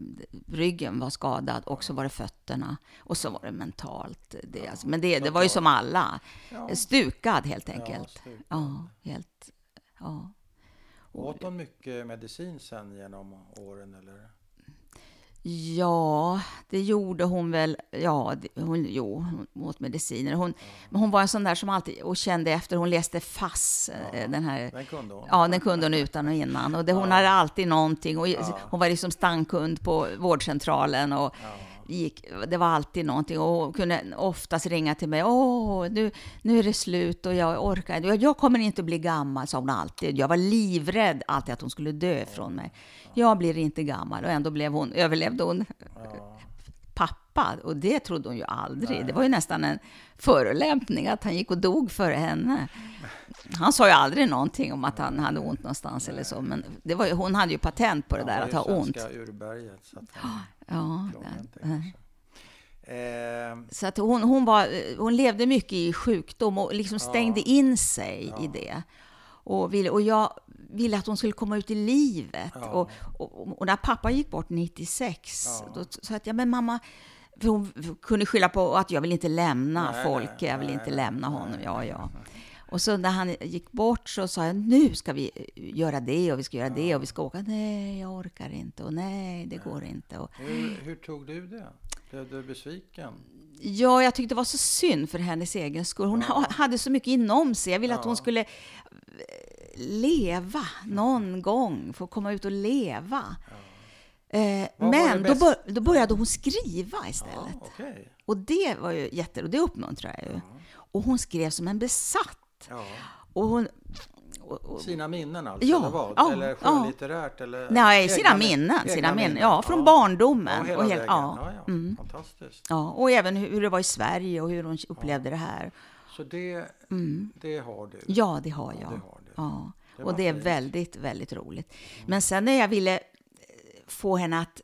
ryggen var skadad och så var det fötterna. Och så var det mentalt. Det, alltså, men det, det var ju som alla. Ja. Stukad helt Ja, enkelt. stukad. Ja, helt. Ja. Åt hon mycket medicin sen genom åren? Eller? Ja, det gjorde hon väl. Ja, det- hon, jo, hon åt mediciner. Hon, men hon var en sån där som alltid och kände efter. Hon läste FASS, eh, den här Den kunde hon? Ja, den kunde hon utan och innan. Och det, hon hade alltid någonting. Och Ja. Hon var liksom stannskund på vårdcentralen. Och Ja. gick, det var alltid någonting. Och hon kunde oftast ringa till mig. Åh, nu, nu är det slut och jag orkar inte. Jag, jag kommer inte bli gammal, sa hon alltid. Jag var livrädd alltid att hon skulle dö från mig. Jag blir inte gammal. Och ändå blev hon, överlevde hon pappa. Och det trodde hon ju aldrig. Nej. Det var ju nästan en förolämpning att han gick och dog före henne. Han sa ju aldrig någonting om att han hade ont någonstans eller så. Men det var ju, hon hade ju patent på det Han där att ha ont. urberget, så att han Ja, klarade inte det- kanske. Eh, så att hon, hon, var, hon levde mycket i sjukdom och liksom stängde Ja. in sig i Ja. det. Och, ville, och jag ville att hon skulle komma ut i livet. Ja. Och, och, och när pappa gick bort 96, Ja. då sa jag men mamma, för hon kunde skylla på att jag vill inte lämna Nej, folk, nej, jag vill nej, inte lämna honom. Ja, ja. Nej. Och så när han gick bort så sa jag nu ska vi göra det och vi ska göra det och vi ska åka. Nej, jag orkar inte och nej, det går inte. Och, hur, hur tog du det? Blev du besviken? Ja, jag tyckte det var så synd för hennes egen skull. Hon Ja. ha- hade så mycket inom sig. Jag ville att Ja. hon skulle... leva någon gång, få komma ut och leva. Eh, men då, bör, då började hon skriva Ja, istället. okej. Och det var ju jätte, och det uppmuntrar jag ju. Och hon skrev som en besatt. Ja. Och hon, och, och, Sina minnen alltså, Ja, eller vad? ja, eller ja. skönlitterärt? Eller nej, egna sina min- minnen. egna Sina minnen. minnen. Ja, från barndomen. Ja, hela och hela- ja, Ja, ja. mm. Fantastiskt. ja, och även hur, det var i Sverige och hur hon upplevde det här. Så det, det har du? Mm. Ja, det har jag. det har du. Ja. Det och det är väldigt, väldigt roligt. Men sen när jag ville eh, få henne att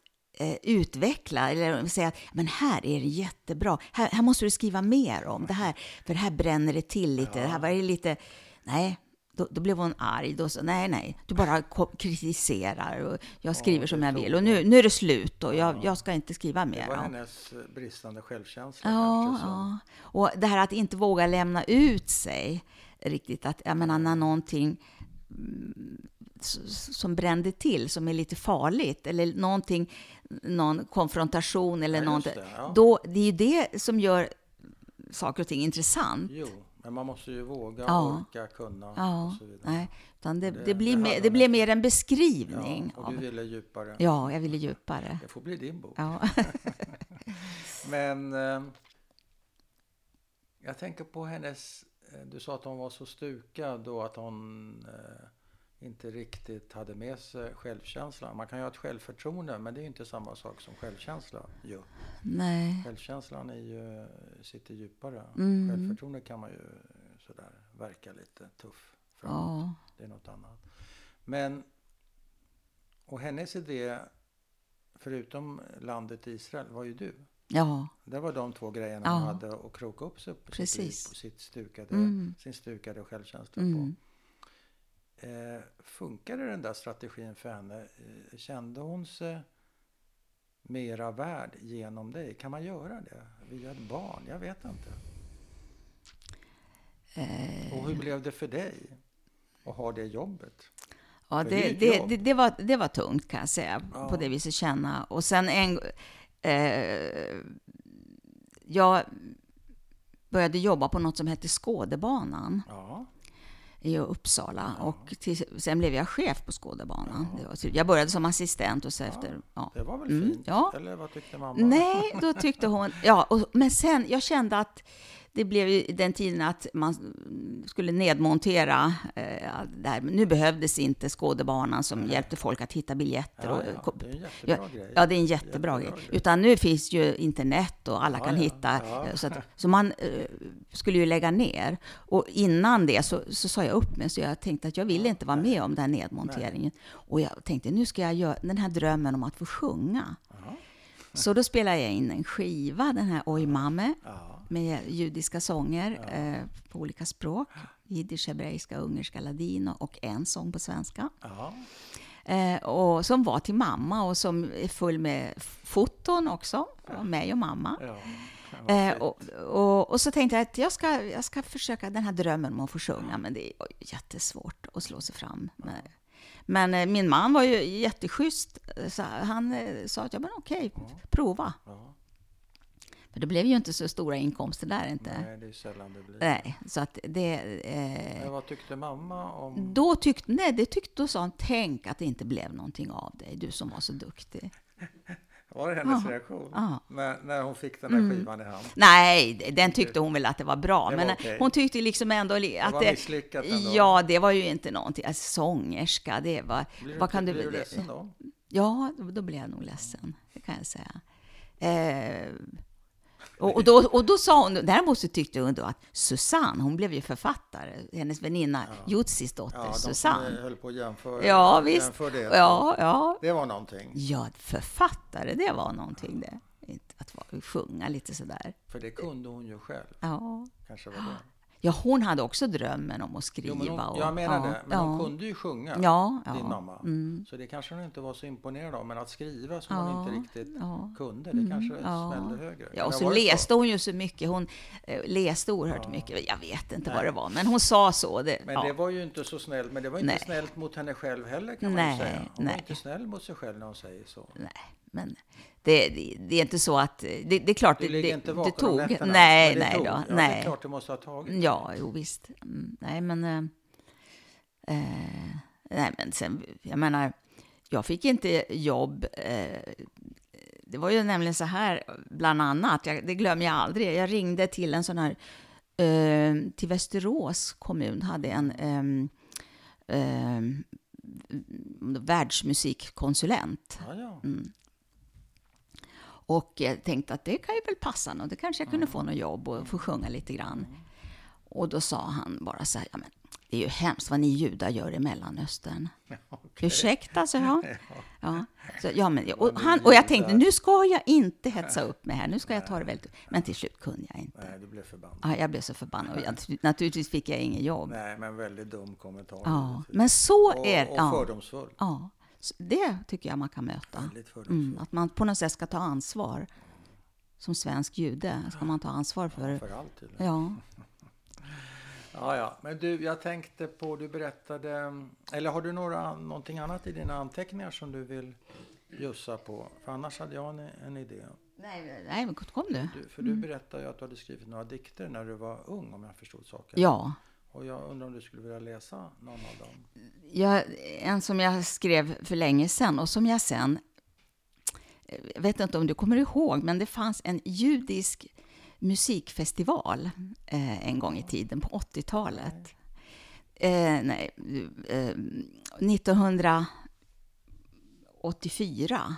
utveckla, eller säga att men här är det jättebra, här, här måste du skriva mer om det här, för här bränner det till lite, det här var det lite, nej, då, då blev hon arg. Då sa nej, nej, du bara kritiserar och jag skriver det som jag vill och nu, nu är det slut och jag, jag ska inte skriva Det mer. var Ja. hennes eh, bristande självkänsla Ja, kanske. Som, ja. Och det här att inte våga lämna ut sig riktigt. Att, jag menar, när någonting mm, som brände till, som är lite farligt, eller någonting, någon konfrontation eller Ja, någonting. det, ja. Då, det är ju det som gör saker och ting intressant. Jo, men man måste ju våga, Ja. orka, kunna Ja, och så vidare. nej, utan det, det- det, blir det mer, det blir mer en beskrivning. Ja, och du ville djupare. ja, jag ville djupare. Det får bli din bok. Ja. Men eh, jag tänker på hennes... eh, Du sa att hon var så stukad och att hon eh, inte riktigt hade med sig självkänslan. Man kan ju ha ett självförtroende, men det är ju inte samma sak som självkänsla. Jo. Nej. Självkänslan är ju, sitter djupare. Mm. Självförtroende kan man ju sådär verka lite tuff framåt. Ja. Det är något annat. Men, och hennes idé, förutom landet Israel, var ju du. ja, Det var de två grejerna Ja. hon hade att kroka upp sig på, sitt, Precis. på sitt stukade, Mm. sin stukade självkänsla Mm. på. Eh, funkade den där strategin för henne? Eh, kände hon sig mera värd genom dig? Kan man göra det via ett barn? Jag vet inte. Eh. Och hur blev det för dig att ha det jobbet? Ja, det det, det, jobb. det, var, det var tungt kan jag säga, Ja. på det viset känna. Och sen en... Eh, jag började jobba på något som hette Skådebanan Ja, i Uppsala. Och till, sen blev jag chef på Skådebanan. Typ- jag började som assistent och så efter... Ja. det var väl Mm, fint? ja. Eller vad tyckte mamma? Nej, då tyckte hon... Ja, och, men sen, jag kände att det blev ju den tiden att man skulle nedmontera eh, det här. Nu behövdes inte Skådebanan som hjälpte folk att hitta biljetter. Ja, och, ja, det är en jättebra ja, grej. Ja, det är en jättebra, grej. Utan nu finns ju internet och alla Ja, kan hitta. ja. Så, att, så man eh, skulle ju lägga ner. Och innan det så, så sa jag upp mig, så jag tänkte att jag ville inte vara med om den här nedmonteringen. Och jag tänkte, nu ska jag göra den här drömmen om att få sjunga. Så då spelade jag in en skiva, den här Oj Mamme, Ja. Med judiska sånger eh, på olika språk. Jiddisch, hebreiska, ungerska, ladino och en sång på svenska. Ja. Eh, och som var till mamma och som är full med foton också, av mig och mamma. Ja. Eh, och, och, och så tänkte jag att jag ska, jag ska försöka den här drömmen om att få sjunga, men det är jättesvårt att slå sig fram. med. Men eh, min man var ju jätteschysst, så han eh, sa att ja, men okej, prova. Ja. För det blev ju inte så stora inkomster där inte. Nej, det är sällan det blir. Nej, så att det... Men Eh, vad tyckte mamma om... då tyckte, nej, det tyckte, då sa han, tänk att det inte blev någonting av dig, du som var så duktig. Var det hennes Ja. reaktion? Ja. Mm. När, när hon fick den här skivan i hand? Nej, den tyckte hon väl att det var bra, Det var men okej. hon tyckte liksom ändå att var det... misslyckat ändå. Ja, det var ju inte någonting. Alltså, sångerska, det var... Blir vad du, kan du... blir du ledsen då? Ja, då, då blev jag nog ledsen. Det kan jag säga. Eh, och, och, då, och då sa hon, däremot så tyckte hon då att Susanne, hon blev ju författare, hennes väninna Jutsis dotter Ja, Susanne. höll på att jämföra, Ja, visst. jämföra det. Ja, ja. Det var någonting. Ja, författare, det var någonting det. Inte Att vara, sjunga lite sådär. För det kunde hon ju själv. Ja. Kanske var det. Ja, hon hade också drömmen om att skriva. Jo, men hon, och, jag menar ja, det. Men ja. hon kunde ju sjunga, Ja, din mamma. Mm. Så det kanske hon inte var så imponerad av. Men att skriva som hon inte riktigt kunde, det kanske ja. smällde högre. Ja, och så läste hon ju så mycket. Hon eh, läste oerhört mycket. Jag vet inte vad det var, men hon sa så. Det, Men det var ju inte så snällt. Men det var inte Nej. snällt mot henne själv heller kan man Nej, ju säga. Hon nej. var inte snäll mot sig själv när hon säger så. Nej, men det, det, är inte så att... Det, det är klart, Du det, inte det tog. nätterna. Nej, det nej tog. då. Ja, Det är nej. klart det måste ha tagit. Ja, jo visst. Mm, nej, men... eh, Eh, nej, men sen, jag menar, jag fick inte jobb. Eh, det var ju nämligen så här, bland annat, jag, det glömmer jag aldrig. Jag ringde till en sån här, eh, till Västerås kommun, hade en ehm, ehm, världsmusikkonsulent. Ja, ja. Mm. Och jag tänkte att det kan ju väl passa något. Det kanske jag kunde få något jobb och få sjunga lite grann. Och då sa han bara så här, ja, men det är ju hemskt vad ni judar gör i Mellanöstern. Okej. Ursäkta, sa jag. Ja. Så, ja, men, och, han, och jag tänkte, nu ska jag inte hetsa upp mig här. Nu ska jag ta det väldigt... Men till slut kunde jag inte. Nej, du blev förbannad. Ja, jag blev så förbannad. Och jag, naturligtvis fick jag inget jobb. Nej, men väldigt dum kommentar. Ja, men så och, är och ja, fördomsfull. ja, Det tycker jag man kan möta. Mm, att man på något sätt ska ta ansvar. Som svensk jude ska man ta ansvar för... För allt. Ja, Ja, ja. Men du, jag tänkte på, du berättade, eller har du några, någonting annat i dina anteckningar som du vill bjussa på? För annars hade jag en, en idé. nej, nej men kom du. Du, för du berättade ju att du hade skrivit några dikter när du var ung, om jag förstod saken. Ja, Och jag undrar om du skulle vilja läsa någon av dem? jag, en som jag skrev för länge sedan och som jag sen... Jag vet inte om du kommer ihåg, men det fanns en judisk musikfestival eh, en gång i tiden, på 80-talet. Eh, nej, eh, 1984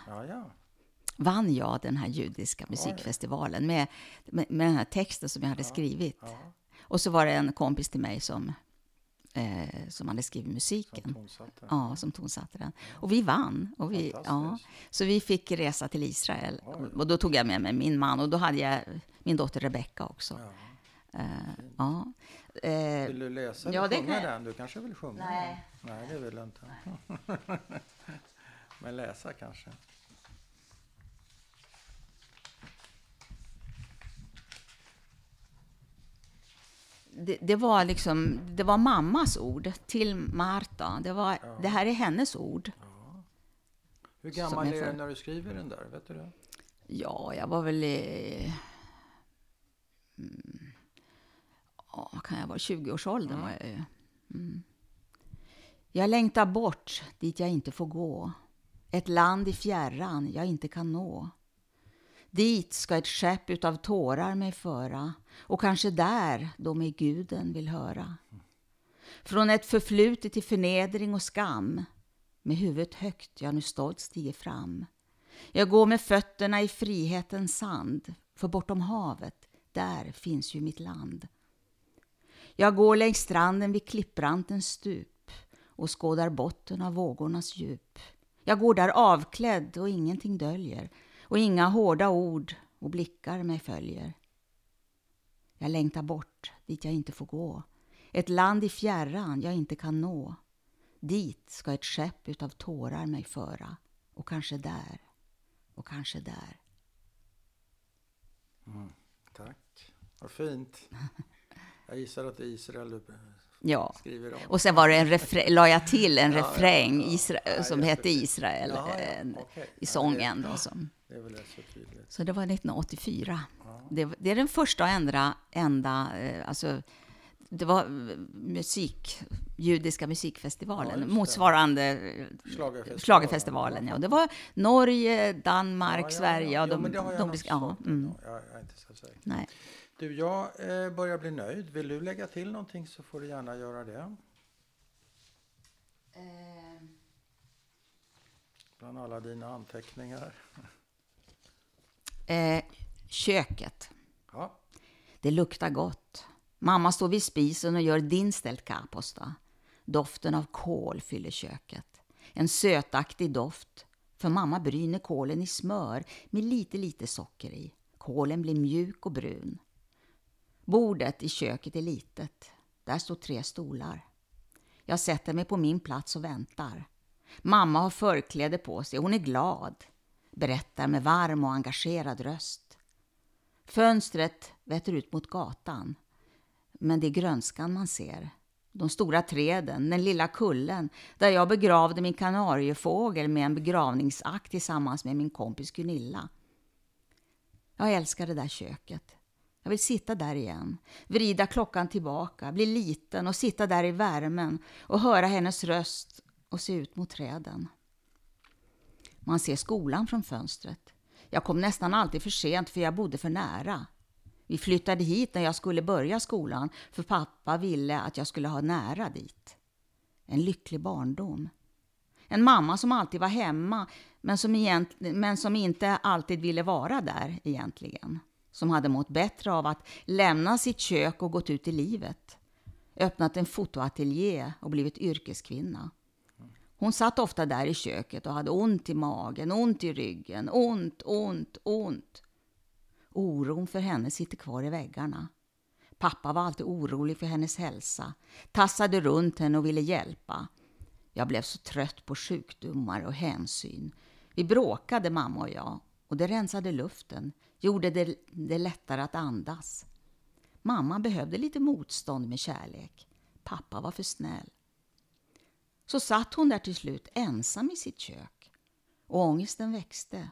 Ja, ja. vann jag den här judiska musikfestivalen med, med, med den här texten som jag hade skrivit. Och så var det en kompis till mig som, eh, som hade skrivit musiken. Som tonsatte. Ja, som tonsatte den. Och vi vann. Och vi, ja, så vi fick resa till Israel. Oj. Och, då tog jag med mig min man och då hade jag min dotter Rebecka också. Ja. Eh, ja. Eh, Vill du läsa ja, eller sjunga kan jag- den? Du kanske vill sjunga? Nej. den? Nej, det vill du inte. Men läsa kanske? Det, det var liksom, det var mammas ord till Marta. Det, var, det här är hennes ord. Hur Som gammal är du när du skriver den där? Vet du det? Ja, jag var väl i... Mm, ja, kan jag vara? 20-årsåldern var jag ju. Mm. Jag längtar bort dit jag inte får gå. Ett land i fjärran jag inte kan nå. Dit ska ett skepp utav tårar mig föra och kanske där då mig guden vill höra. Från ett förflutet till förnedring och skam med huvudet högt jag nu stolt stiger fram. Jag går med fötterna i frihetens sand, för bortom havet, där finns ju mitt land. Jag går längs stranden vid klipprantens stup och skådar botten av vågornas djup. Jag går där avklädd och ingenting döljer och inga hårda ord och blickar mig följer. Jag längtar bort dit jag inte får gå, ett land i fjärran jag inte kan nå. Dit ska ett skepp utav tårar mig föra och kanske där och kanske där. Tack. Vad fint. Jag gissar att det är Israel du Ja. skriver om. Och sen var det en la jag till en refräng ja. Ja, som hette Israel ja, eh, okej. i sången. Då, som. Det är väl rätt så tydligt. Så det var 1984. Det, det är den första och enda, enda alltså, det var eh, musik, judiska musikfestivalen, Ja, motsvarande eh, Schlagerfestivalen. Schlagerfestivalen. Ja. Det var Norge, Danmark, Ja, ja, Sverige ja. och de men det har jag nordiska. Ja, mm, Jag, jag är inte så säker. nej. Du, jag eh, börjar bli nöjd. Vill du lägga till någonting så får du gärna göra det. Bland alla dina anteckningar. Eh, köket. Ja, Det luktar gott. Mamma står vid spisen och gör dinstelt kaposta. Doften av kål fyller köket. En sötaktig doft. För mamma bryner kålen i smör med lite, lite socker i. Kålen blir mjuk och brun. Bordet i köket är litet. Där står tre stolar. Jag sätter mig på min plats och väntar. Mamma har förkläde på sig. Hon är glad. Berättar med varm och engagerad röst. Fönstret vetter ut mot gatan. Men det är grönskan man ser. De stora träden, den lilla kullen där jag begravde min kanariefågel med en begravningsakt tillsammans med min kompis Gunilla. Jag älskar det där köket. Jag vill sitta där igen, vrida klockan tillbaka, bli liten och sitta där i värmen och höra hennes röst och se ut mot träden. Man ser skolan från fönstret. Jag kom nästan alltid för sent för jag bodde för nära. Vi flyttade hit när jag skulle börja skolan för pappa ville att jag skulle ha nära dit. En lycklig barndom. En mamma som alltid var hemma men som, egent, men som inte alltid ville vara där egentligen. Som hade mått bättre av att lämna sitt kök och gått ut i livet. Öppnat en fotoateljé och blivit yrkeskvinna. Hon satt ofta där i köket och hade ont i magen, ont i ryggen, ont, ont, ont. Oron för henne sitter kvar i väggarna. Pappa var alltid orolig för hennes hälsa, tassade runt henne och ville hjälpa. Jag blev så trött på sjukdomar och hänsyn. Vi bråkade, mamma och jag, och det rensade luften, gjorde det, det lättare att andas. Mamma behövde lite motstånd med kärlek. Pappa var för snäll. Så satt hon där till slut ensam i sitt kök. Och ångesten växte.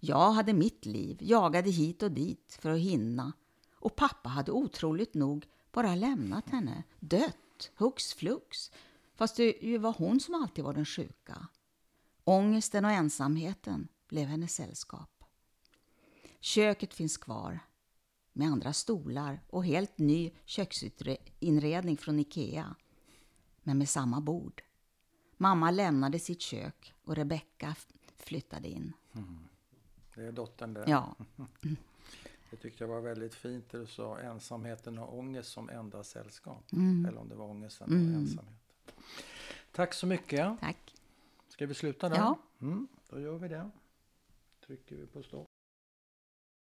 Jag hade mitt liv, jagade hit och dit för att hinna. Och pappa hade otroligt nog bara lämnat henne, dött, hux flux. Fast det ju var hon som alltid var den sjuka. Ångesten och ensamheten blev hennes sällskap. Köket finns kvar med andra stolar och helt ny köksinredning från Ikea. Men med samma bord. Mamma lämnade sitt kök och Rebecka flyttade in. Mm. Det är dottern där. Ja. Det tyckte jag var väldigt fint det du sa, ensamheten och ångest som enda sällskap. Mm. Eller om det var ångesten och mm. ensamhet. Tack så mycket. Tack. Ska vi sluta där? Ja. Mm, då gör vi det. Trycker vi på stopp.